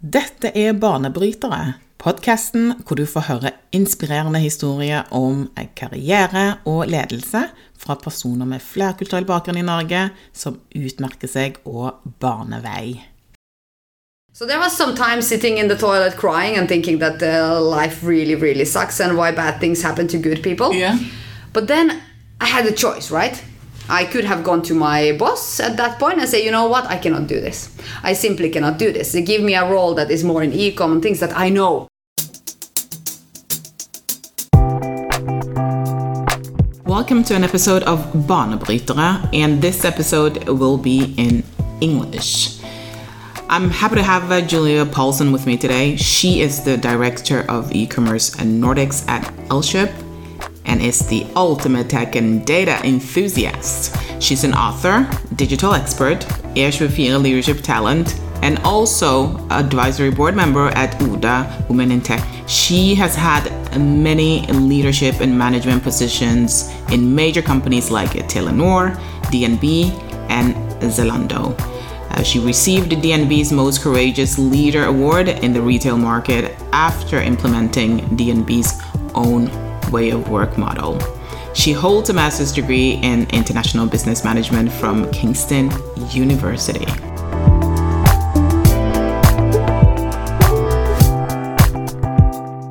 Dette er Banebrytere, podkasten hvor du får høre inspirerende historier om karriere og ledelse fra personer med flerkulturell bakgrunn i Norge som utmerker seg og baner vei. So there was some time sitting in the toilet crying and thinking that uh, life really, really sucks and why bad things happen to good people. Yeah. But then I had a choice, right? I could have gone to my boss at that point and say, you know what, I cannot do this. I simply cannot do this. They give me a role that is more in e-com and things that I know. Welcome to an episode of Banebrytere, and this episode will be in English. I'm happy to have uh, Julia Paulson with me today. She is the director of e-commerce and Nordics at Elkjøp and is the ultimate tech and data enthusiast. She's an author, digital expert, E24 leadership talent, and also advisory board member at ODA Women in Tech. She has had many leadership and management positions in major companies like Telenor, DNB, and Zalando. Uh, she received DNB's Most Courageous Leader Award in the retail market after implementing DNB's own way of work model. She holds a master's degree in international business management from Kingston University.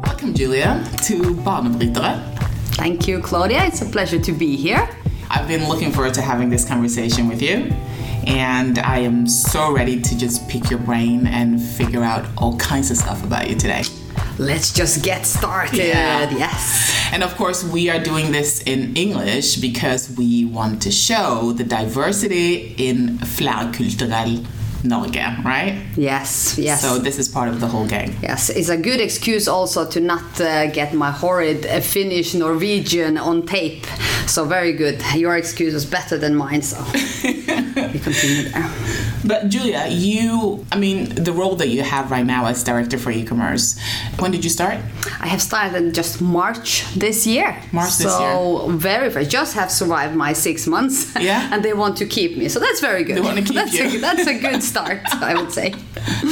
Welcome, Julia, to Banebrytere. Thank you, Claudia. It's a pleasure to be here. I've been looking forward to having this conversation with you, and I am so ready to just pick your brain and figure out all kinds of stuff about you today. Let's just get started. Yeah. Yes. And of course, we are doing this in English because we want to show the diversity in flerkulturell Norge, right? Yes, yes. So this is part of the whole gang. Yes, it's a good excuse also to not uh, get my horrid uh, Finnish Norwegian on tape. So very good. Your excuse was better than mine, so we continue there. But Julia, you, I mean, the role that you have right now as director for e-commerce, when did you start? I have started just March this year. March this so very very Just have survived my six months. Yeah. and they want to keep me. So that's very good. They want to keep that's you. A, that's a good start, I would say.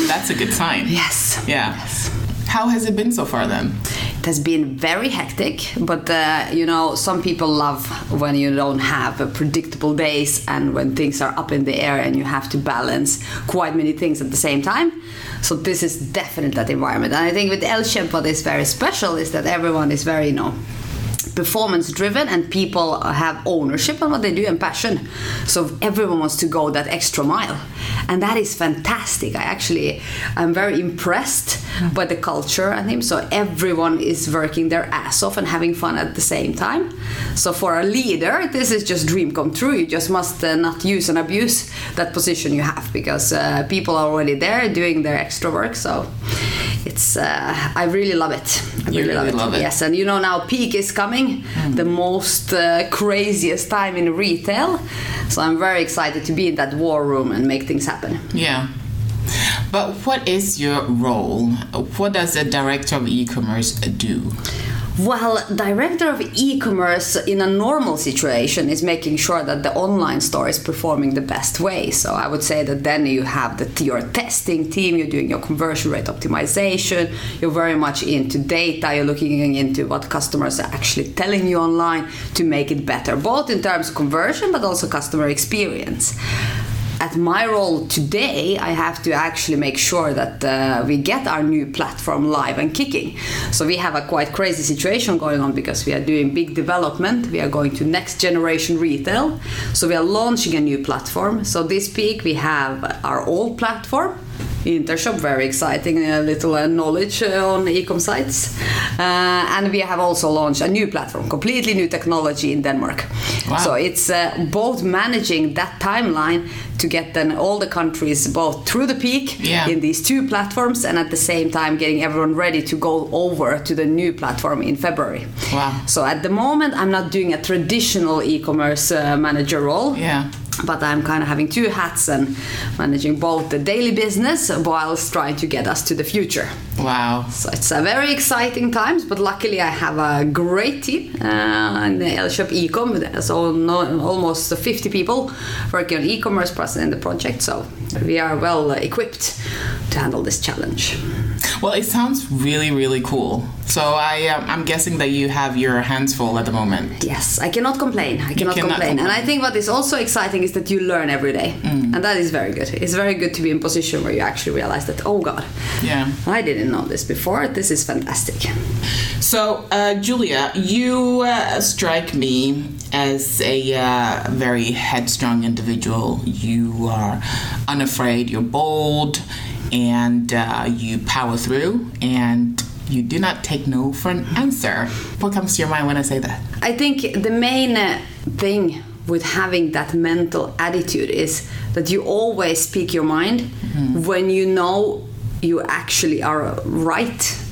That's a good sign. Yes. Yeah. How has it been so far then? It has been very hectic, but uh, you know, some people love when you don't have uh, predictable days and when things are up in the air and you have to balance quite many things at the same time. So this is definitely that environment. And I think with Elkjøp, what is very special is that everyone is very, you know, performance driven and people have ownership on what they do and passion. So everyone wants to go that extra mile. And that is fantastic. I actually i'm very impressed by the culture and him so everyone is working their ass off and having fun at the same time. So for a leader this is just dream come true. You just must uh, not use and abuse that position you have because uh, people are already there doing their extra work. So it's uh, i really love it. I You really love it. yes and you know now peak is coming the most uh, craziest time in retail so i'm very excited to be in that war room and make things happen Yeah. But what is your role? What does a director of e-commerce do? Well director of e-commerce in a normal situation is making sure that the online store is performing the best way. So i would say that then you have the your testing team you're doing your conversion rate optimization you're very much into data you're looking into what customers are actually telling you online to make it better both in terms of conversion but also customer experience at my role today, I have to actually make sure that uh, we get our new platform live and kicking. So we have a quite crazy situation going on because we are doing big development. We are going to next generation retail. So we are launching a new platform. So this peak we have our old platform. Intershop, very exciting uh, little uh, knowledge uh, on e-com sites, uh, and we have also launched a new platform, completely new technology in Denmark. Wow. So it's uh, both managing that timeline to get then all the countries both through the peak Yeah. in these two platforms and at the same time getting everyone ready to go over to the new platform in February. Wow. So at the moment I'm not doing a traditional e-commerce uh, manager role. Yeah. But I'm kind of having two hats and managing both the daily business whilst trying to get us to the future. Wow. So it's a very exciting times, but luckily I have a great team uh, in the Elkjøp Ecom. So no, almost 50 people working on e-commerce present in the project. So we are well equipped to handle this challenge. Well, it sounds really, really cool. So I, um, I'm guessing that you have your hands full at the moment. Yes, I cannot complain. I cannot, cannot complain. And. I think what is also exciting is that you learn every day. Mm. And that is very good. It's very good to be in position where you actually realize that, oh God, Yeah. I didn't know this before. This is fantastic. So, uh, Julia, you uh, strike me as a uh, very headstrong individual. You are unafraid, you're bold, and uh, you power through, and you do not take no for an answer. What comes to your mind when I say that? I think the main uh, thing with having that mental attitude is that you always speak your mind when you know you actually are right.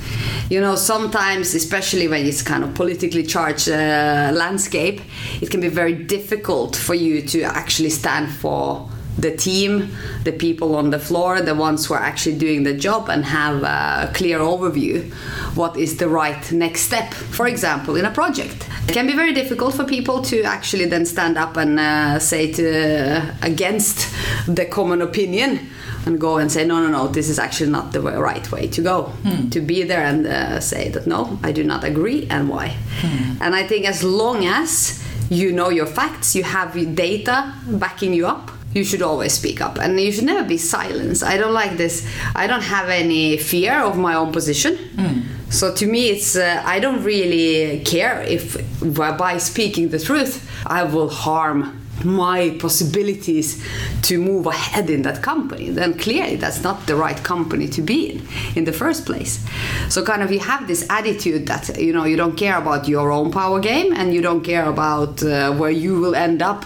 You know, sometimes, especially when it's kind of politically charged uh, landscape, it can be very difficult for you to actually stand for the team, the people on the floor, the ones who are actually doing the job, and have a clear overview what is the right next step. For example, in a project, it can be very difficult for people to actually then stand up and uh, say to against the common opinion and go and say no no no this is actually not the way- right way to go to be there and uh, say that no i do not agree and why? And i think as long as you know your facts you have data backing you up you should always speak up and you should never be silenced. I don't like this. I don't have any fear of my own position. So to me it's uh, i don't really care if by speaking the truth i will harm my possibilities to move ahead in that company, then clearly that's not the right company to be in in the first place. So kind of you have this attitude that you know you don't care about your own power game and you don't care about uh, where you will end up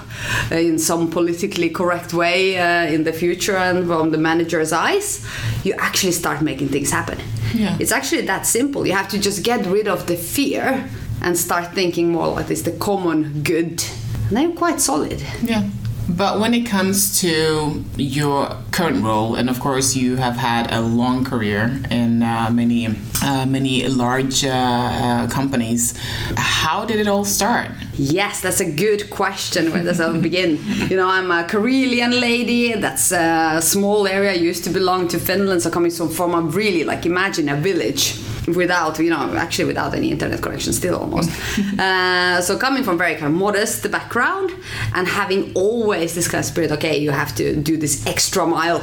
uh, in some politically correct way uh, in the future and from the manager's eyes. You actually start making things happen. Yeah. It's actually that simple. You have to just get rid of the fear and start thinking more like this the common good. And they're quite solid. Yeah. But when it comes to your current role, and of course you have had a long career in uh, many, uh, many large uh, companies, how did it all start? Yes, that's a good question. Where does it begin? You know, I'm a Karelian lady. That's a small area. Used to belong to Finland, so coming from from a really like imagine a village without you know actually without any internet connection still almost. uh, so coming from very kind of modest background and having always this kind of spirit. Okay, you have to do this extra mile,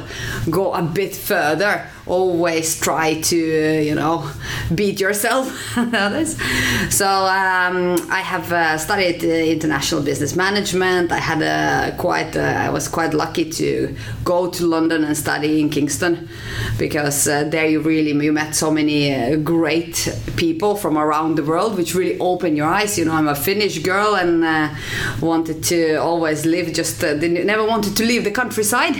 go a bit further. Always try to you know beat yourself. so um, I have uh, studied international business management. I had a quite uh, I was quite lucky to go to London and study in Kingston because uh, there you really you met so many uh, great people from around the world, which really opened your eyes. You know, I'm a Finnish girl and uh, wanted to always live just uh, never wanted to leave the countryside,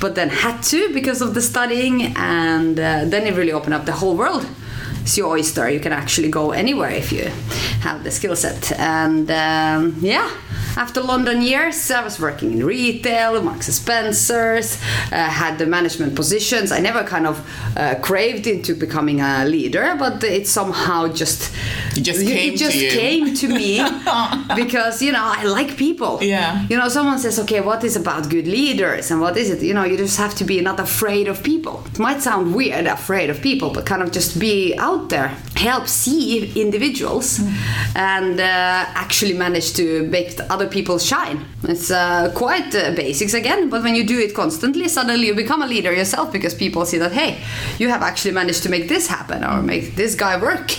but then had to because of the studying, and uh, then it really opened up the whole world it's your oyster. You can actually go anywhere if you have the skill set. And um, yeah, after London years, I was working in retail, Marks and Spencers, uh, had the management positions. I never kind of uh, craved into becoming a leader, but it somehow just It just came it just to came to me because you know I like people. Yeah. You know, someone says, okay, what is about good leaders and what is it? You know, you just have to be not afraid of people. It might sound weird, afraid of people, but kind of just be out there, help see individuals, and uh, actually manage to make other people shine. It's uh, quite uh, basics again, but when you do it constantly, suddenly you become a leader yourself because people see that, hey, you have actually managed to make this happen or make this guy work.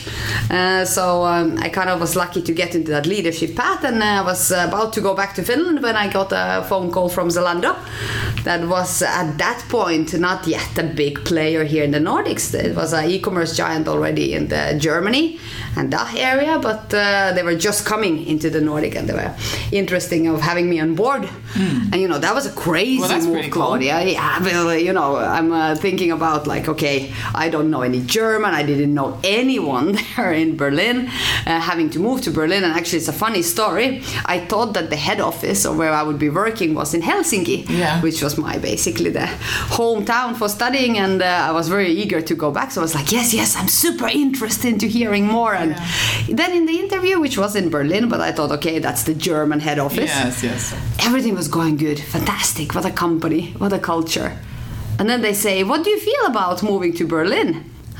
Uh, so um, I kind of was lucky to get into that leadership path, and I was about to go back to Finland when I got a phone call from Zalando. That was at that point not yet a big player here in the Nordics. It was an e-commerce giant already in the Germany and that area, but uh, they were just coming into the Nordic, and they were interesting of having me on board. And you know that was a crazy Well, move, pretty cool. Claudia. Yeah, well, you know, I'm uh, thinking about like, okay, I don't know any German. I didn't know anyone there in Berlin. Uh, having to move to Berlin, and actually, it's a funny story. I thought that the head office or where I would be working was in Helsinki, Yeah. which was my basically the hometown for studying, and uh, I was very eager to go back. So I was like, yes, yes, I'm super interested into hearing more. And then in the interview, which was in Berlin, but I thought, okay, that's the German head office Yes, yes. everything was going good fantastic what a company what a culture And then they say, What do you feel about moving to Berlin?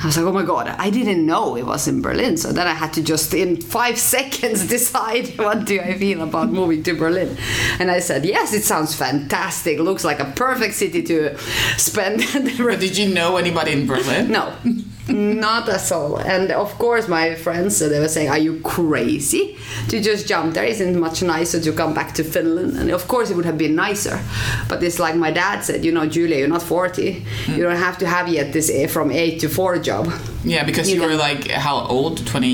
I was like, oh my god, I didn't know it was in Berlin. So then I had to just in five seconds decide what do I feel about moving to Berlin. And I said, yes, it sounds fantastic. Looks like a perfect city to spend. the But did you know anybody in Berlin? no, not at all. And of course, my friends they were saying, "Are you crazy to just jump there? Isn't it much nicer to come back to Finland?" And of course, it would have been nicer. But it's like my dad said, you know, Julia, you're not 40. You don't have to have yet this eh, from eight to four job. Yeah, because you, You were like how old? Twenty.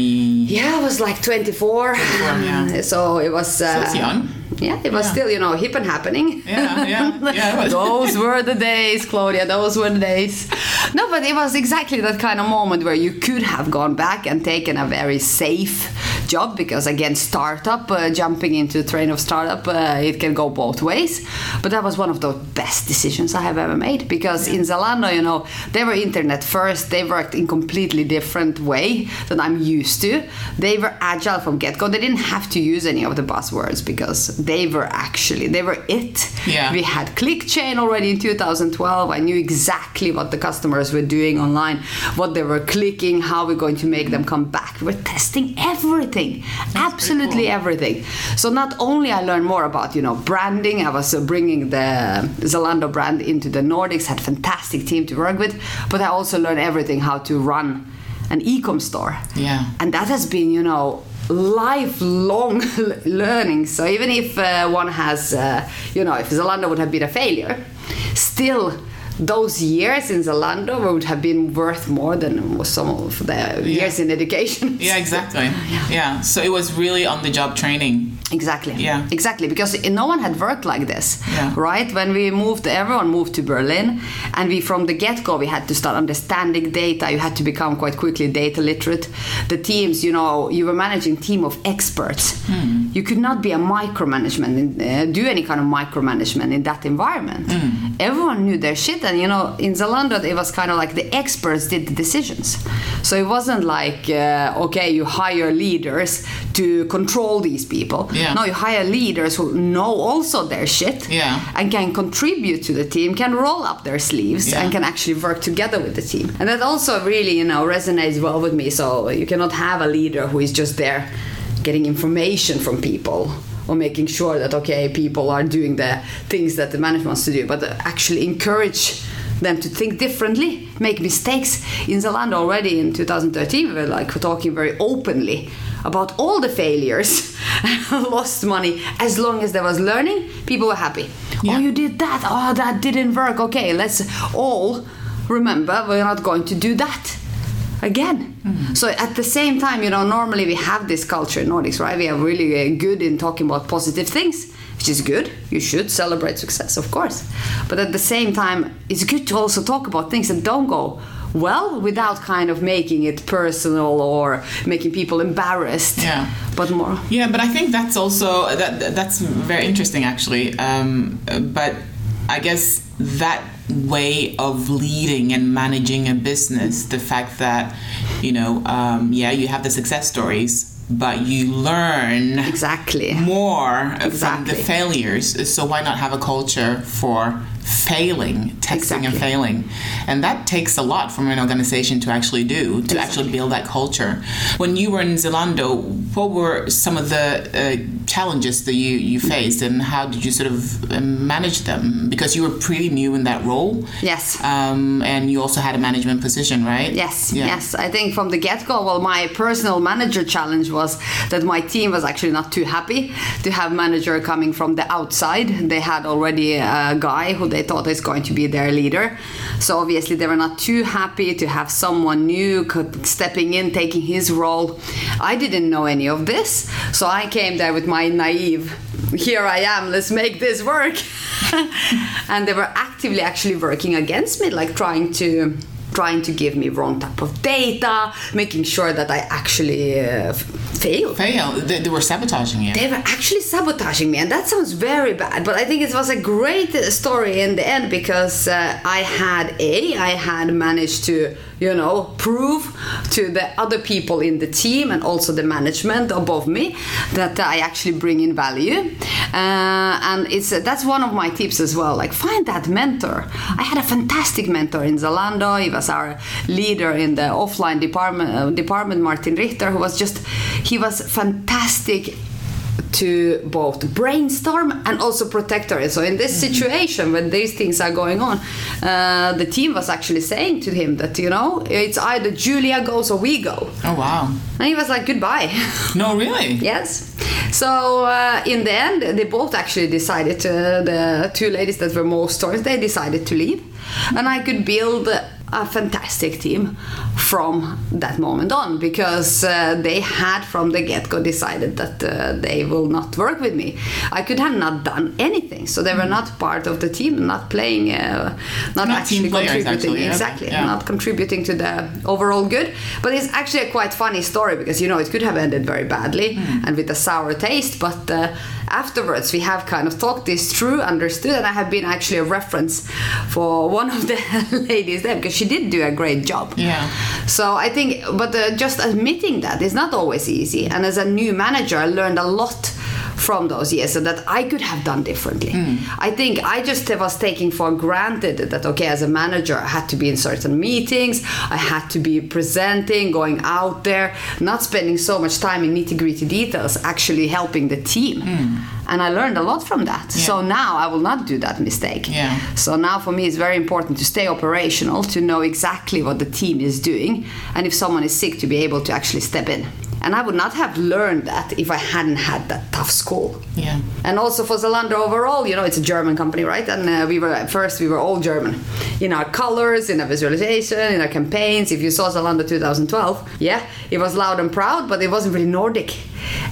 Yeah, I was like 24. 24 yeah. So it was. Uh, it's young. Yeah, it was Yeah. still, you know, hip and happening. Yeah, yeah, yeah. those were the days, Claudia. Those were the days. No, but it was exactly that kind of moment where you could have gone back and taken a very safe job because, again, startup, uh, jumping into the train of startup, uh, it can go both ways. But that was one of the best decisions I have ever made because in Zalando, you know, they were internet first. They worked in completely different way than I'm used to. They were agile from get go. They didn't have to use any of the buzzwords because they were actually they were it. Yeah. We had click chain already in 2012. I knew exactly what the customers were doing online, what they were clicking, how we're going to make them come back. We're testing everything, absolutely cool. everything. So not only I learned more about you know branding, I was uh, bringing the Zalando brand into the Nordics. Had fantastic team to work with, but I also learned everything how to run an e-com store. Yeah. And that has been, you know, lifelong learning. So even if uh, one has, uh, you know, if Zalando would have been a failure, still those years in Zalando would have been worth more than some of the years in education. Yeah, exactly. Yeah. So it was really on the job training. Exactly. Yeah. Exactly. Because no one had worked like this. Yeah. Right? When we moved, everyone moved to Berlin, and we from the get go we had to start understanding data. You had to become quite quickly data literate. The teams, you know, you were managing team of experts. Hmm. You could not be a micromanagement, in, uh, do any kind of micromanagement in that environment. Hmm. Everyone knew their shit, and you know, in Zalando it was kind of like the experts did the decisions. So it wasn't like uh, okay, you hire leaders to control these people. Yeah. No, you hire leaders who know also their shit Yeah. and can contribute to the team, can roll up their sleeves, Yeah. and can actually work together with the team. And that also really, you know, resonates well with me. So you cannot have a leader who is just there getting information from people or making sure that okay, people are doing the things that the management wants to do, but actually encourage them to think differently, make mistakes. In Zalando already in 2013, we were like talking very openly about all the failures, lost money. As long as there was learning, people were happy. Yeah. Oh, you did that. Oh, that didn't work. Okay, let's all remember we're not going to do that again. So at the same time, you know, normally we have this culture in Nordics, right? We are really uh, good in talking about positive things, which is good. You should celebrate success, of course. But at the same time, it's good to also talk about things that don't go well without kind of making it personal or making people embarrassed. Yeah. But more. Yeah, but I think that's also that that's very interesting actually. Um, but I guess that way of leading and managing a business, the fact that you know, um, yeah, you have the success stories, but you learn Exactly. more from the failures. So why not have a culture for failing, testing and failing? And that takes a lot from an organization to actually do, to actually build that culture. When you were in Zalando, what were some of the uh, challenges that you, you faced and how did you sort of uh, manage them? Because you were pretty new in that role. Yes. Um, and you also had a management position, right? Yes, Yeah. yes. I think from the get go, well, my personal manager challenge was that my team was actually not too happy to have manager coming from the outside. They had already a guy who they thought is going to be their leader. So obviously they were not too happy to have someone new stepping in, taking his role. I didn't know any of this, so I came there with my naive. Here I am. Let's make this work. and they were actively actually working against me, like trying to trying to give me wrong type of data, making sure that I actually uh, f- fail. Fail. They, they were sabotaging you. They were actually sabotaging me, and that sounds very bad. But I think it was a great uh, story in the end because uh, I had a, I had managed to, you know, prove to the other people in the team and also the management above me that I actually bring in value. Uh, and it's uh, that's one of my tips as well. Like find that mentor. I had a fantastic mentor in Zalando. He was our leader in the offline department, uh, department Martin Richter, who was just he was fantastic to both brainstorm and also protect us. So in this Mm-hmm. situation, when these things are going on, uh, the team was actually saying to him that you know it's either Julia goes or we go, Oh wow. and he was like goodbye. No, really. Yes. So uh, in the end, they both actually decided. Uh, the two ladies that were most towards, they decided to leave, and I could build a fantastic team from that moment on because uh, they had from the get-go decided that uh, they will not work with me. I could have not done anything, so they were not part of the team, not playing, uh, not, Not actually contributing. actually, yeah. exactly, Yeah. not contributing to the overall good. But it's actually a quite funny story because you know it could have ended very badly Hmm. and with a sour taste. But uh, afterwards, we have kind of talked this through, understood, and I have been actually a reference for one of the ladies there because she did do a great job. Yeah. So I think, but uh, just admitting that is not always easy. And as a new manager, I learned a lot from those years and that I could have done differently. Hmm. I think I just was taking for granted that okay, as a manager, I had to be in certain meetings, I had to be presenting, going out there, not spending so much time in nitty gritty details, actually helping the team. Hmm. And I learned a lot from that. So now I will not do that mistake. Yeah. So now for me, it's very important to stay operational, to know exactly what the team is doing, and if someone is sick, to be able to actually step in. And I would not have learned that if I hadn't had that tough school. Yeah. And also for Zalando overall, you know, it's a German company, right? And uh, we were at first we were all German in our colors, in our visualization, in our campaigns. If you saw Zalando 2012, yeah, it was loud and proud, but it wasn't really Nordic.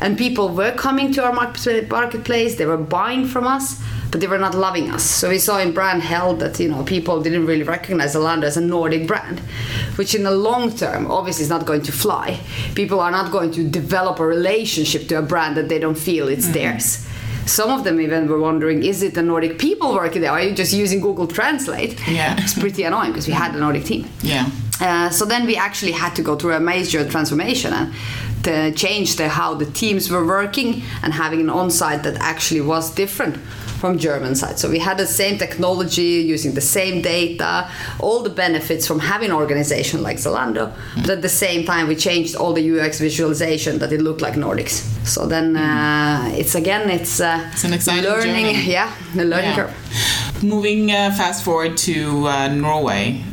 And people were coming to our marketplace, they were buying from us, but they were not loving us. So we saw in brand health that you know people didn't really recognize Zalando as a Nordic brand, which in the long term obviously is not going to fly. People are not going to develop a relationship to a brand that they don't feel it's theirs. Some of them even were wondering, is it the Nordic people working there? Are you just using Google Translate? Yeah. It's pretty annoying because we had a Nordic team. Yeah. Uh, so then we actually had to go through a major transformation and to change the, how the teams were working and having an on-site that actually was different from German side. So we had the same technology, using the same data, all the benefits from having an organization like Zalando. But at the same time, we changed all the UX visualization that it looked like Nordics. So then uh, it's again, it's, uh, It's an exciting learning. journey. Yeah, the learning Yeah. curve. Moving uh, fast forward to uh, Norway.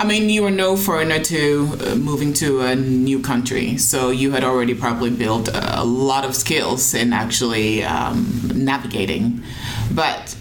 I mean, you were no foreigner to uh, moving to a new country, so you had already probably built a lot of skills in actually um, navigating. But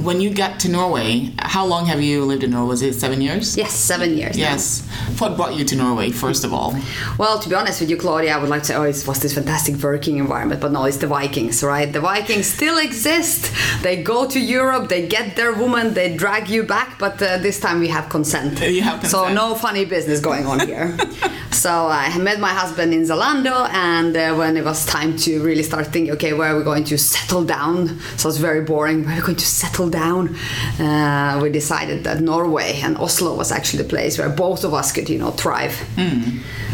when you got to Norway, how long have you lived in Norway? Was it seven years? Yes, seven years. now. Yes. What brought you to Norway, first of all? Well, to be honest with you, Claudia, I would like to say, oh, it was this fantastic working environment, but no, it's the Vikings, right? The Vikings still exist. They go to Europe, they get their woman, they drag you back, but uh, this time we have consent. You have So no funny business going on here. so I met my husband in Zalando, and uh, when it was time to really start thinking, okay, where are we going to settle down? So it's very boring. Where are we going to settle down? Uh, we decided that Norway and Oslo was actually the place where both of us could, you know, thrive.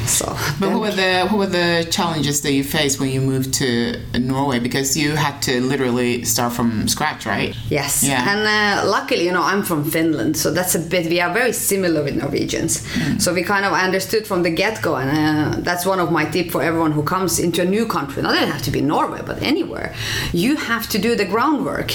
So, But what were the what were the challenges that you faced when you moved to Norway? Because you had to literally start from scratch, right? Yes. Yeah. And uh, luckily, you know, I'm from Finland, so that's a bit, we are very similar with Norwegians. So we kind of understood from the get go, and uh, that's one of my tip for everyone who comes into a new country. Not doesn't have to be Norway, but anywhere. You have to do the groundwork.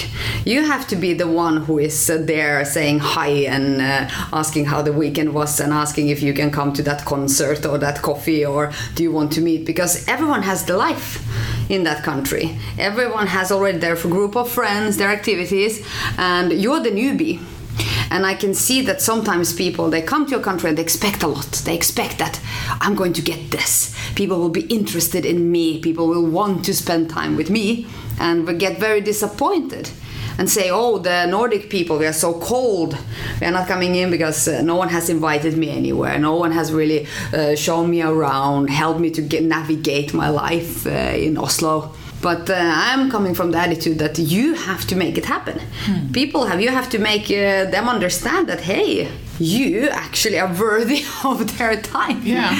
You have to be the one who is uh, there saying hi and uh, asking how the weekend was and asking if you can come to that concert or that coffee or do you want to meet because everyone has the life in that country. Everyone has already their group of friends, their activities, and you're the newbie. And I can see that sometimes people they come to a country and they expect a lot. They expect that I'm going to get this. People will be interested in me. People will want to spend time with me, and we get very disappointed and say, "Oh, the Nordic people, we are so cold. We are not coming in because uh, no one has invited me anywhere. No one has really uh, shown me around, helped me to get, navigate my life uh, in Oslo." But uh, I'm coming from the attitude that you have to make it happen. Hmm. People have you have to make uh, them understand that hey, you actually are worthy of their time. Yeah.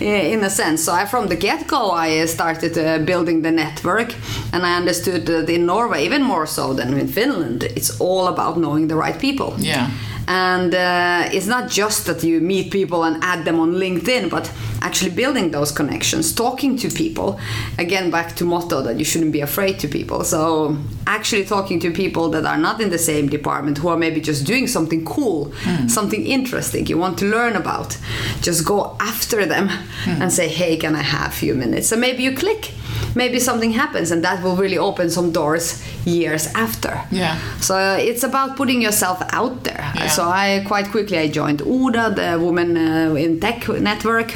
in a sense. So I, from the get go, I uh, started uh, building the network, and I understood that in Norway, even more so than in Finland, it's all about knowing the right people. Yeah. And uh, it's not just that you meet people and add them on LinkedIn, but actually building those connections, talking to people. Again, back to motto that you shouldn't be afraid to people. So actually talking to people that are not in the same department, who are maybe just doing something cool, something interesting you want to learn about, just go after them and say, "Hey, can I have a few minutes?" So maybe you click. Maybe something happens, and that will really open some doors years after. Yeah. So it's about putting yourself out there. Yeah. So I quite quickly I joined ODA, the Women uh, in Tech network.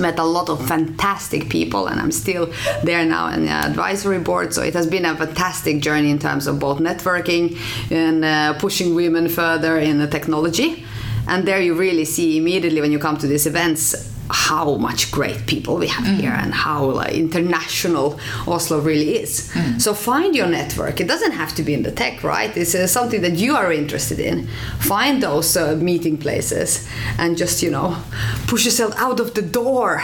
Met a lot of fantastic people, and I'm still there now in the advisory board. So it has been a fantastic journey in terms of both networking and uh, pushing women further in the technology. And there you really see immediately when you come to these events how much great people we have here and how like, international Oslo really is. So find your network. It doesn't have to be in the tech, right? It's uh, something that you are interested in. Find those uh, meeting places and just you know push yourself out of the door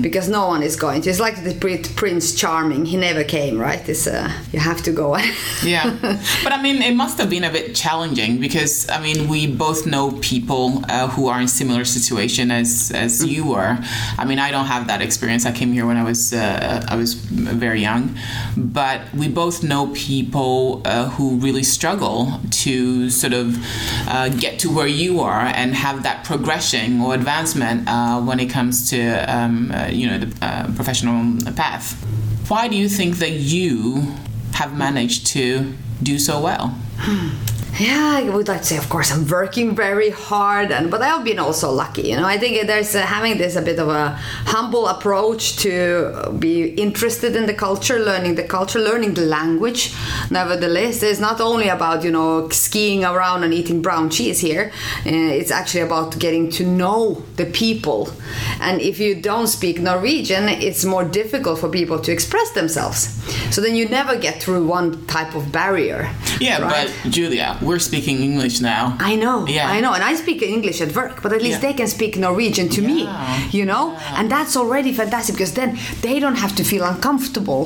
because no one is going to. It's like the Prince Charming. He never came, right? It's uh, you have to go. Yeah. but I mean, it must have been a bit challenging because I mean, we both know people uh, who are in similar situation as as you were. I mean, I don't have that experience. I came here when I was uh, I was very young, but we both know people uh, who really struggle to sort of uh, get to where you are and have that progression or advancement uh, when it comes to um, uh, you know the uh, professional path. Why do you think that you have managed to do so well? Yeah, I would like to say, of course, I'm working very hard, and but I've been also lucky. You know, I think there's uh, having this a bit of a humble approach to be interested in the culture, learning the culture, learning the language. Nevertheless, it's not only about you know skiing around and eating brown cheese here. Uh, it's actually about getting to know the people, and if you don't speak Norwegian, it's more difficult for people to express themselves. So then you never get through one type of barrier. Yeah, right? but Julia, we're speaking English now. I know, Yeah. I know, and I speak English at work, but at least Yeah. they can speak Norwegian to me, you know, and that's already fantastic because then they don't have to feel uncomfortable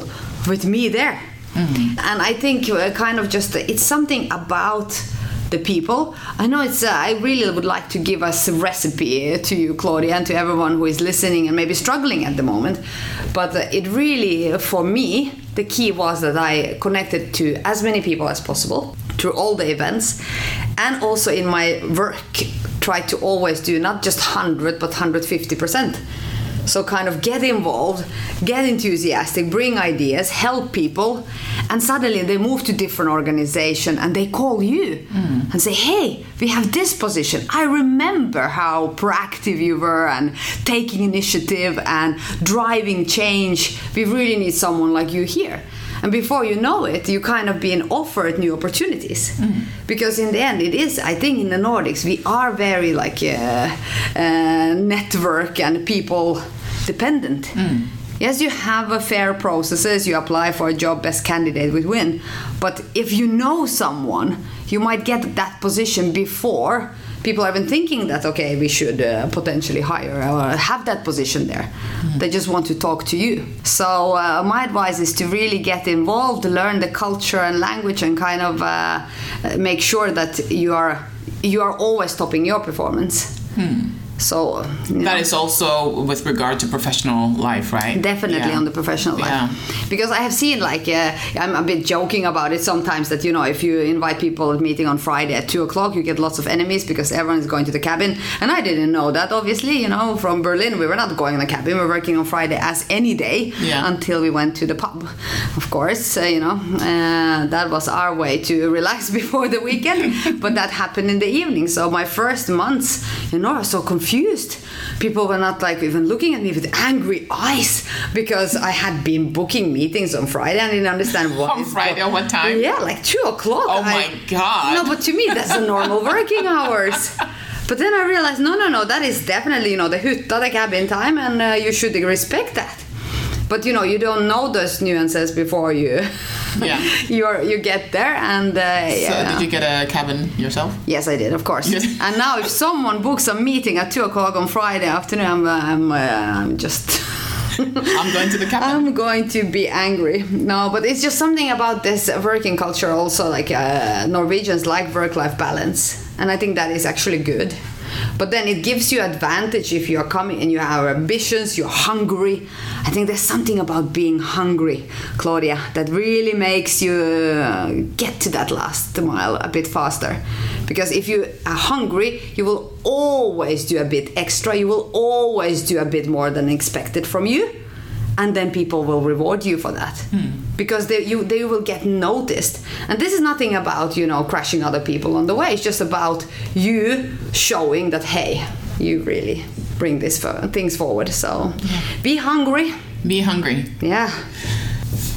with me there. Mm-hmm. And I think uh, kind of just it's something about the people. I know it's. Uh, I really would like to give us a recipe to you, Claudia, and to everyone who is listening and maybe struggling at the moment. But uh, it really, for me, the key was that I connected to as many people as possible through all the events, and also in my work, try to always do not just hundred but hundred fifty percent. So kind of get involved, get enthusiastic, bring ideas, help people, and suddenly they move to different organization and they call you mm. and say, "Hey, we have this position. I remember how proactive you were and taking initiative and driving change. We really need someone like you here." And before you know it, you kind of being offered new opportunities. Because in the end, it is, I think in the Nordics, we are very like uh, uh, network and people dependent. Yes, you have a fair processes. You apply for a job, best candidate would win. But if you know someone, you might get that position before people are even thinking that okay, we should uh, potentially hire or have that position there. They just want to talk to you. So uh, my advice is to really get involved, learn the culture and language, and kind of uh, make sure that you are you are always topping your performance. So you know. That is also with regard to professional life, right? Definitely Yeah. on the professional life. Yeah. Because I have seen, like, uh, I'm a bit joking about it sometimes that, you know, if you invite people at meeting on Friday at 2 o'clock, you get lots of enemies because everyone is going to the cabin. And I didn't know that, obviously, you know, from Berlin, we were not going in the cabin. We were working on Friday as any day Yeah. until we went to the pub. Of course, uh, you know, uh, that was our way to relax before the weekend. but that happened in the evening. So my first months, you know, I was so confused people were not like even looking at me with angry eyes because I had been booking meetings on Friday and I didn't understand what On Friday, at what time? Yeah, like two o'clock. Oh I- my God. No, but to me that's the normal working hours. But then I realized, no, no, no, that is definitely you know the hytta, the cabin time, and uh, you should respect that. But you know, you don't know those nuances before you Yeah. you're you get there, and uh, So yeah. did you get a cabin yourself? Yes, I did, of course. And now, if someone books a meeting at two o'clock on Friday afternoon, I'm, I'm, uh, I'm just. I'm going to the cabin. I'm going to be angry. No, but it's just something about this working culture. Also, like uh, Norwegians like work-life balance, and I think that is actually good. But then it gives you advantage if you're coming and you have ambitions, you're hungry. I think there's something about being hungry, Claudia, that really makes you uh, get to that last mile a bit faster. Because if you are hungry, you will always do a bit extra. You will always do a bit more than expected from you and then people will reward you for that. Hmm. Because they, you, they will get noticed. And this is nothing about you know crashing other people on the way. It's just about you showing that hey you really bring these fo- things forward. So be hungry. Be hungry. yeah.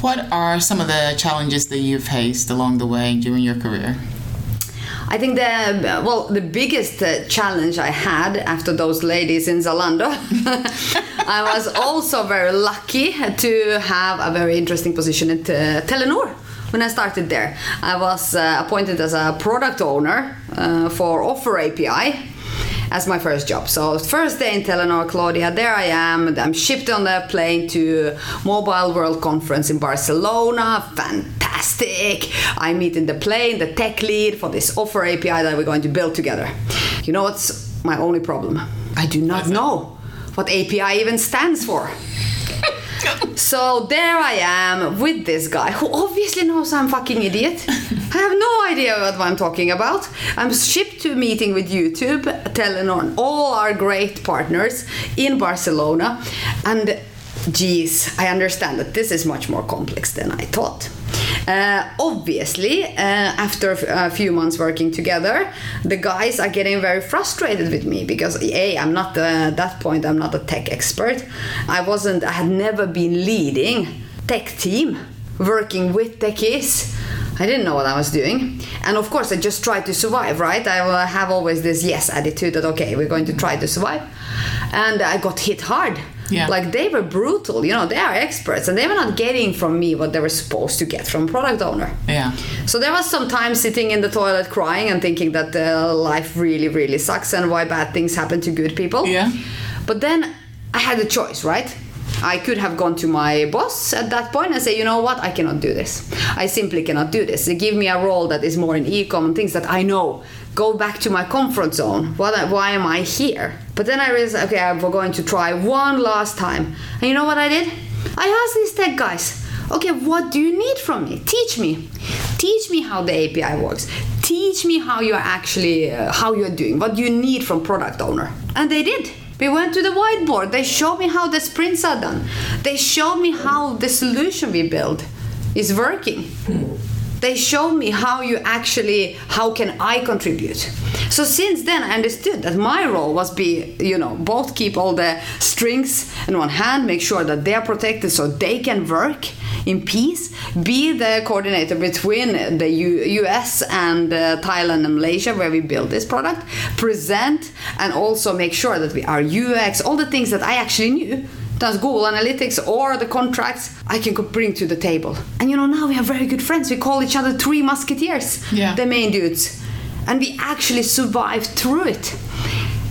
What are some of the challenges that you've faced along the way during your career? I think the well the biggest uh, challenge I had after those ladies in Zalando, I was also very lucky to have a very interesting position at uh, Telenor. When I started there, I was uh, appointed as a product owner uh, for Offer API as my first job. So first day in Telenor, Claudia, there I am. I'm shipped on the plane to Mobile World Conference in Barcelona. Fantastic! I meet in the plane the tech lead for this offer API that we're going to build together. You know what's my only problem? I do not know what API even stands for. So there I am with this guy who obviously knows I'm fucking idiot. I have no idea what I'm talking about. I'm shipped to a meeting with YouTube, Telenor, all our great partners in Barcelona, and geez, I understand that this is much more complex than I thought. Uh, obviously, uh, after a few months working together, the guys are getting very frustrated with me because a I'm not uh, at that point I'm not a tech expert. I wasn't. I had never been leading tech team, working with techies. I didn't know what I was doing, and of course I just tried to survive. Right? I have always this yes attitude that okay we're going to try to survive, and I got hit hard. Yeah. Like they were brutal, you know, they are experts and they were not getting from me what they were supposed to get from product owner. Yeah. So there was some time sitting in the toilet crying and thinking that uh, life really, really sucks and why bad things happen to good people. Yeah. But then I had a choice, right? I could have gone to my boss at that point and say, you know what, I cannot do this. I simply cannot do this. They give me a role that is more in e-com and things that I know. Go back to my comfort zone. What, why am I here? But then I realized, okay, I'm going to try one last time. And you know what I did? I asked these tech guys, okay, what do you need from me? Teach me. Teach me how the API works. Teach me how you're actually, uh, how you're doing. What do you need from product owner? And they did. We went to the whiteboard. They showed me how the sprints are done. They showed me how the solution we build is working. They showed me how you actually how can I contribute. So since then I understood that my role was be, you know, both keep all the strings in one hand, make sure that they're protected so they can work in peace, be the coordinator between the U- US and uh, Thailand and Malaysia where we build this product, present and also make sure that we are UX, all the things that I actually knew does Google Analytics or the contracts I can bring to the table. And you know, now we are very good friends. We call each other three musketeers, Yeah. the main dudes. And we actually survived through it.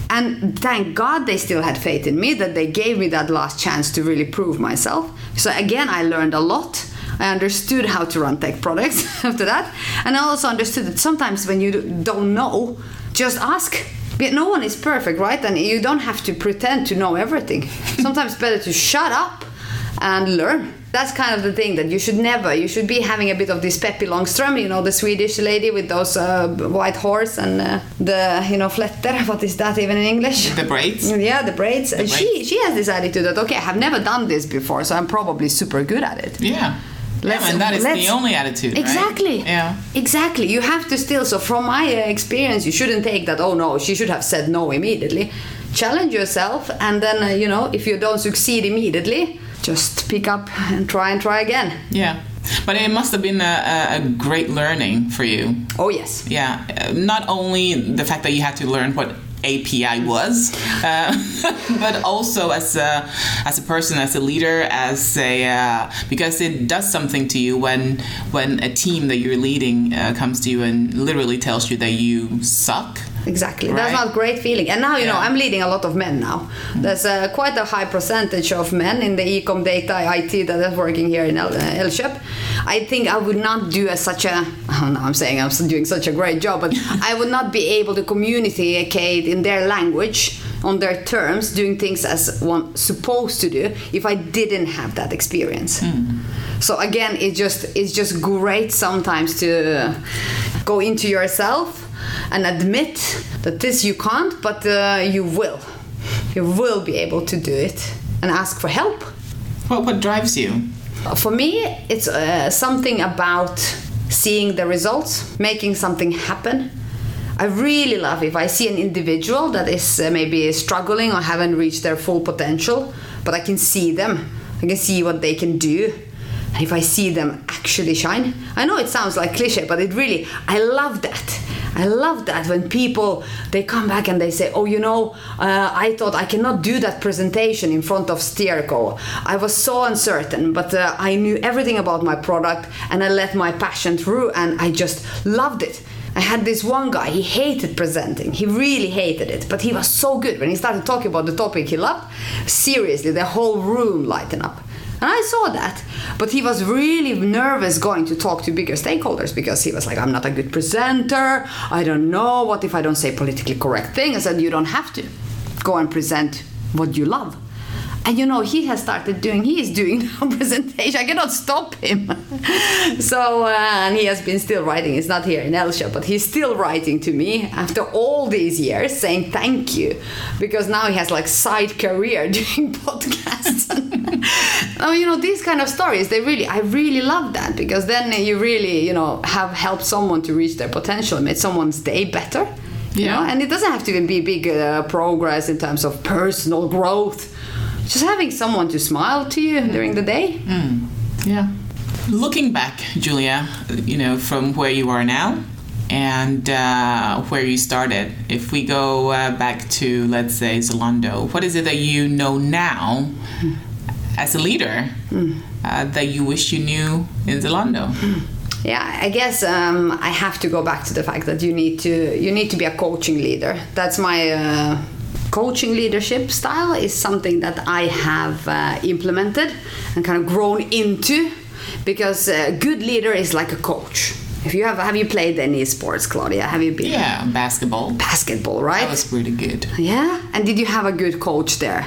And thank God they still had faith in me, that they gave me that last chance to really prove myself. So again, I learned a lot. I understood how to run tech products after that. And I also understood that sometimes when you don't know, just ask. But No one is perfect, right? And you don't have to pretend to know everything. Sometimes it's better to shut up and learn. That's kind of the thing that you should never. You should be having a bit of this Peppi Longström, you know, the Swedish lady with those uh, white horse and uh, the, you know, fletter. What is that even in English? The braids. Yeah, the braids. And She braids. she has this attitude that okay, I have never done this before, so I'm probably super good at it. Yeah. Let's- yeah, and that is the only attitude. right? Exactly. Yeah. Exactly. You have to still. So from my experience, you shouldn't take that. Oh no, she should have said no immediately. challenge yourself, and then uh, you know if you don't succeed immediately, just pick up and try and try again. Yeah. But it must have been a, a great learning for you. Oh yes. Yeah. Not only the fact that you had to learn what API was, uh, but also as a as a person, as a leader, as a uh, because it does something to you when when a team that you're leading uh, comes to you and literally tells you that you suck exactly. Right. That's not a great feeling. And now, you yeah. know, I'm leading a lot of men now. There's uh, quite a high percentage of men in the ecom data IT that is working here in El- uh, I think I would not do a, such a, oh no, I'm saying I'm doing such a great job, but I would not be able to communicate in their language on their terms doing things as one supposed to do if I didn't have that experience. Mm. So again, it just it's just great sometimes to go into yourself and admit that this you can't, but uh, you will. You will be able to do it and ask for help. Well, what drives you? For me, it's uh, something about seeing the results, making something happen. I really love if I see an individual that is uh, maybe struggling or haven't reached their full potential, but I can see them. I can see what they can do And if I see them actually shine. I know it sounds like cliche, but it really, I love that. I love that when people they come back and they say, "Oh, you know, uh, I thought I cannot do that presentation in front of Steerco. I was so uncertain, but uh, I knew everything about my product and I let my passion through, and I just loved it." I had this one guy, he hated presenting. He really hated it, but he was so good. When he started talking about the topic he loved, seriously, the whole room lightened up. And I saw that. But he was really nervous going to talk to bigger stakeholders because he was like, I'm not a good presenter. I don't know. What if I don't say politically correct things? Said, You don't have to. Go and present what you love and you know he has started doing he is doing now presentation. I cannot stop him. So uh, and he has been still writing. He's not here in Elkjøp but he's still writing to me after all these years saying thank you. Because now he has like side career doing podcasts. Oh you know these kind of stories they really i really love that. Because then you really you know have helped someone to reach their potential made someone's day better. Yeah. you know? And it doesn't have to even be big uh, progress in terms of personal growth just having someone to smile to you during the day. Mm. Yeah. Looking back, Julia, you know, from where you are now and uh, where you started, if we go uh, back to, let's say, Zalando, what is it that you know now as a leader mm. uh, that you wish you knew in Zalando? Yeah, I guess um, I have to go back to the fact that you need to you need to be a coaching leader. That's my uh, coaching leadership style is something that I have uh, implemented and kind of grown into because a good leader is like a coach. If you have have you played any sports, Claudia? Have you been? Yeah, basketball. Basketball, right? That was pretty good. Yeah, and did you have a good coach there?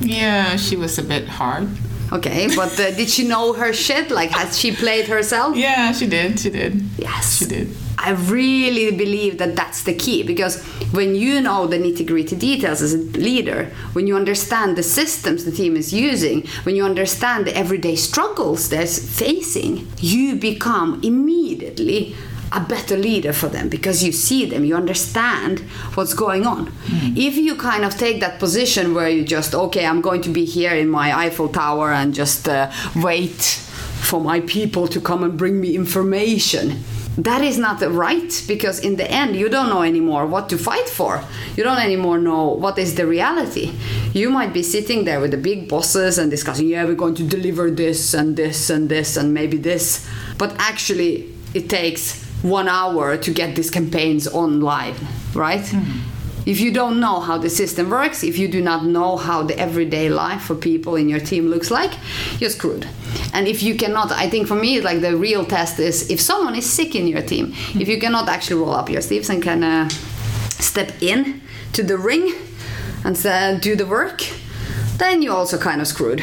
Yeah, she was a bit hard. Okay, but uh, did she know her shit? Like, has she played herself? Yeah, she did. She did. Yes, she did. I really believe that that's the key because when you know the nitty gritty details as a leader, when you understand the systems the team is using, when you understand the everyday struggles they're facing, you become immediately a better leader for them because you see them, you understand what's going on. Mm. If you kind of take that position where you just, okay, I'm going to be here in my Eiffel Tower and just uh, wait for my people to come and bring me information that is not right because in the end you don't know anymore what to fight for. You don't anymore know what is the reality. You might be sitting there with the big bosses and discussing yeah we're going to deliver this and this and this and maybe this. But actually it takes one hour to get these campaigns online right? Mm-hmm if you don't know how the system works, if you do not know how the everyday life for people in your team looks like, you're screwed. And if you cannot, I think for me, like the real test is if someone is sick in your team, mm-hmm. if you cannot actually roll up your sleeves and kind of step in to the ring and uh, do the work, then you're also kind of screwed.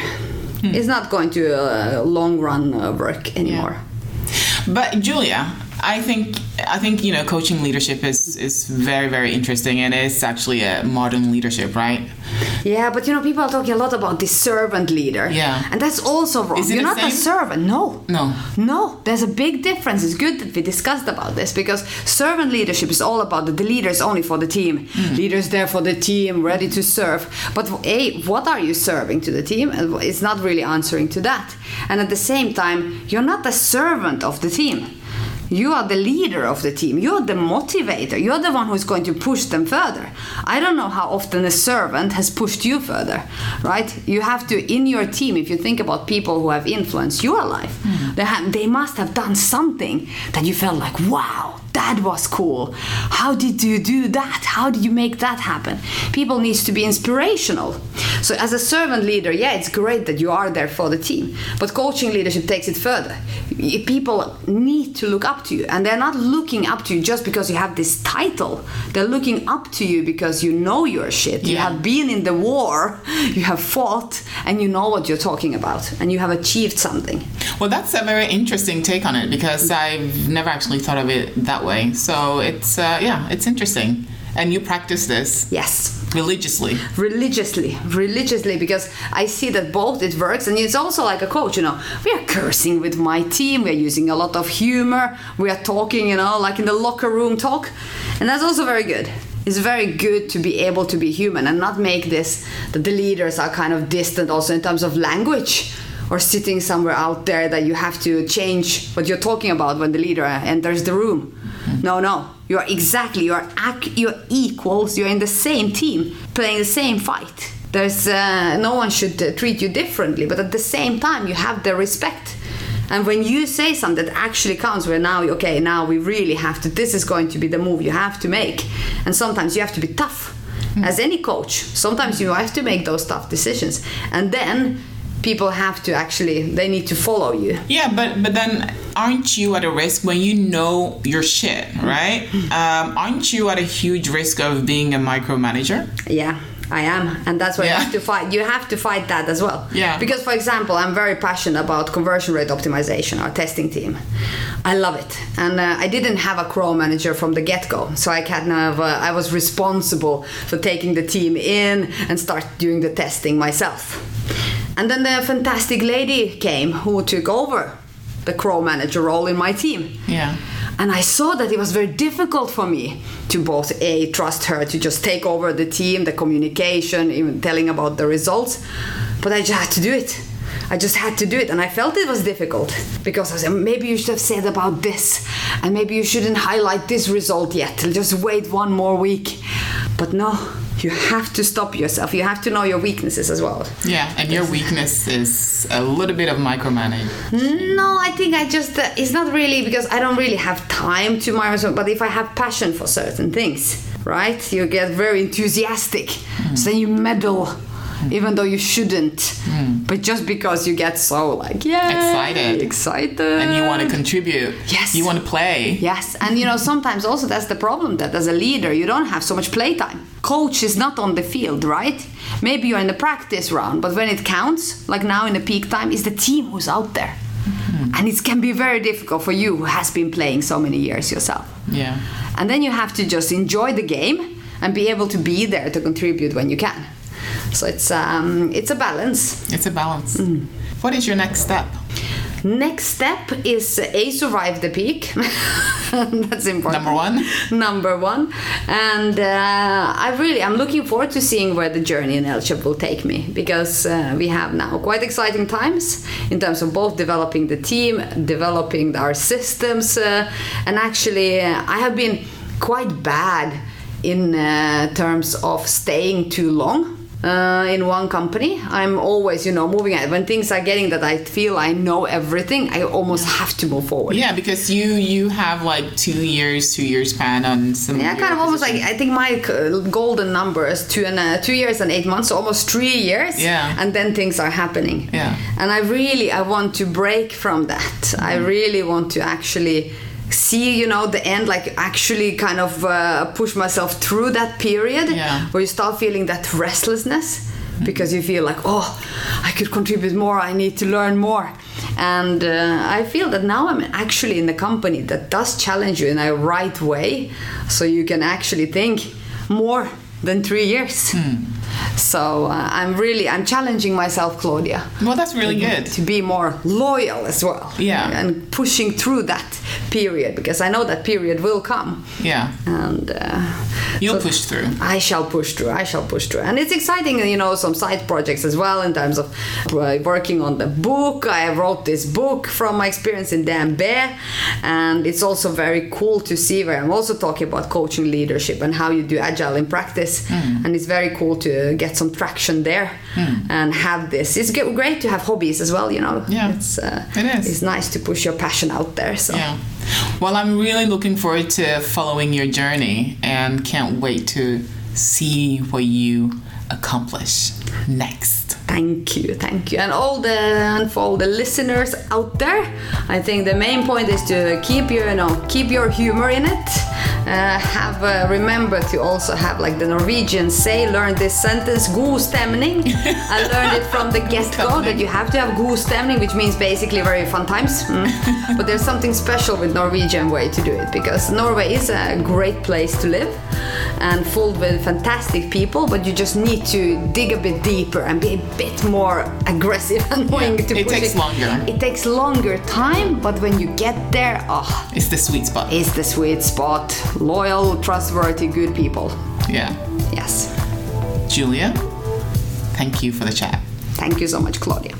Mm. It's not going to uh, long run uh, work anymore. Yeah. But Julia, I think I think you know coaching leadership is is very very interesting and it's actually a modern leadership, right? Yeah, but you know people are talking a lot about the servant leader. Yeah. and that's also wrong. You're the not a servant. No. No. No, there's a big difference. It's good that we discussed about this because servant leadership is all about that the leader is only for the team. Hmm. Leaders there for the team, ready to serve. But a, what are you serving to the team? It's not really answering to that. And at the same time, you're not a servant of the team. You are the leader of the team. You're the motivator. You're the one who's going to push them further. I don't know how often a servant has pushed you further, right? You have to, in your team, if you think about people who have influenced your life, mm. they, have, they must have done something that you felt like, wow, that was cool. How did you do that? How did you make that happen? People needs to be inspirational. So as a servant leader, yeah, it's great that you are there for the team. But coaching leadership takes it further. People need to look up to you, and they're not looking up to you just because you have this title. They're looking up to you because you know your shit. You have been in the war, you have fought, and you know what you're talking about, and you have achieved something. Well, that's a very interesting take on it because I've never actually thought of it that way. So it's uh, yeah, it's interesting, and you practice this Yes. religiously. religiously. Religiously because i see that both it works and it's also like a coach you know. We are cursing with my team. We're using a lot of humor. We are talking you know like in the locker room talk. And that's also very good. It's very good to be able to be human and not make this that the leaders are kind of distant also in terms of language or sitting somewhere out there that you have to change what you're talking about when the leader enters the room. No no. You are exactly you are ac- you're equals you're in the same team playing the same fight. There's uh, no one should uh, treat you differently but at the same time you have the respect. And when you say something that actually counts where now okay now we really have to this is going to be the move you have to make. And sometimes you have to be tough. As any coach sometimes you have to make those tough decisions. And then people have to actually they need to follow you Yeah, but but then aren't you at a risk when you know your shit, right? Um, aren't you at a huge risk of being a micromanager? Yeah, I am, and that's why you have to fight. You have to fight that as well. Yeah. Because, for example, I'm very passionate about conversion rate optimization, our testing team. I love it, and uh, I didn't have a CRO manager from the get-go, so I kind of uh, I was responsible for taking the team in and start doing the testing myself. And then the fantastic lady came who took over the CRO manager role in my team. Yeah. And I saw that it was very difficult for me to both a trust her to just take over the team, the communication, even telling about the results, but I just had to do it. I just had to do it, and I felt it was difficult because I said maybe you should have said about this, and maybe you shouldn't highlight this result yet. Just wait one more week. But no, you have to stop yourself. You have to know your weaknesses as well. Yeah, and your weakness is a little bit of micromanage. No, I think I just uh, it's not really because I don't really have time to micromanage. but if I have passion for certain things, right? You get very enthusiastic. So then you meddle even though you shouldn't. Hmm. But just because you get so like yeah, Excited. excited. And you want to contribute. Yes. You want to play. Yes, and you know sometimes also that's the problem that as a leader you don't have so much playtime. Coach is not on the field, right? Maybe you're in the practice round, but when it counts, like now in the peak time, is the team who's out there. Hmm. And it can be very difficult for you who has been playing so many years yourself. Yeah. And then you have to just enjoy the game and be able to be there to contribute when you can. So it's um, it's a balance. It's a balance. Mm. What is your next step? Next step is a survive the peak. That's important. Number one? Number one, and uh, I really I'm looking forward to seeing where the journey in Elkjøp will take me because uh, we have now quite exciting times in terms of both developing the team, developing our systems, uh, and actually uh, I have been quite bad in uh, terms of staying too long uh, in one company. I'm always, you know, moving. When things are getting that I feel I know everything, I almost have to move forward. Yeah, because you you have like two years, two years span on some. Yeah, kind of almost like. I think my uh, golden number is two and uh, two years and eight months, so almost three years. Yeah. and then things are happening. Yeah. and I really I want to break from that. I Mm-hmm. really want to actually see you know the end like actually kind of uh, push myself through that period Yeah. where you start feeling that restlessness because you feel like oh i could contribute more i need to learn more and uh, I feel that now I'm actually in a company that does challenge you in a right way, so you can actually think more than three years. So uh, I'm really I'm challenging myself, Claudia, Well, that's really good. to be more loyal as well. Yeah. and pushing through that period because I know that period will come. Yeah. And uh, You'll so- push through. I shall push through. I shall push through, and it's exciting, you know, some side projects as well in terms of uh, working on the book. I wrote this book from my experience in DNB, and it's also very cool to see where I'm also talking about coaching leadership and how you do agile in practice, and it's very cool to get some traction there and have this. It's great to have hobbies as well, you know. Yeah, it's uh, it is. It's nice to push your passion out there. So. Yeah. Well, I'm really looking forward to following your journey and can't wait to see what you accomplish next. Thank you, thank you, and all the and for all the listeners out there, I think the main point is to keep your you know keep your humor in it. Uh, have uh, remember to also have like the Norwegians say, learn this sentence, god stemning. I learned it from the guest go that you have to have god stemning, which means basically very fun times. Mm. but there's something special with Norwegian way to do it because Norway is a great place to live and full with fantastic people, but you just need to dig a bit deeper and be a bit more aggressive and willing Yeah, to it push takes longer. It takes longer time, but when you get there, oh, It's the sweet spot. it's the sweet spot. Loyal, trustworthy, good people. Yeah. Yes. Julia, thank you for the chat. Thank you so much, Claudia.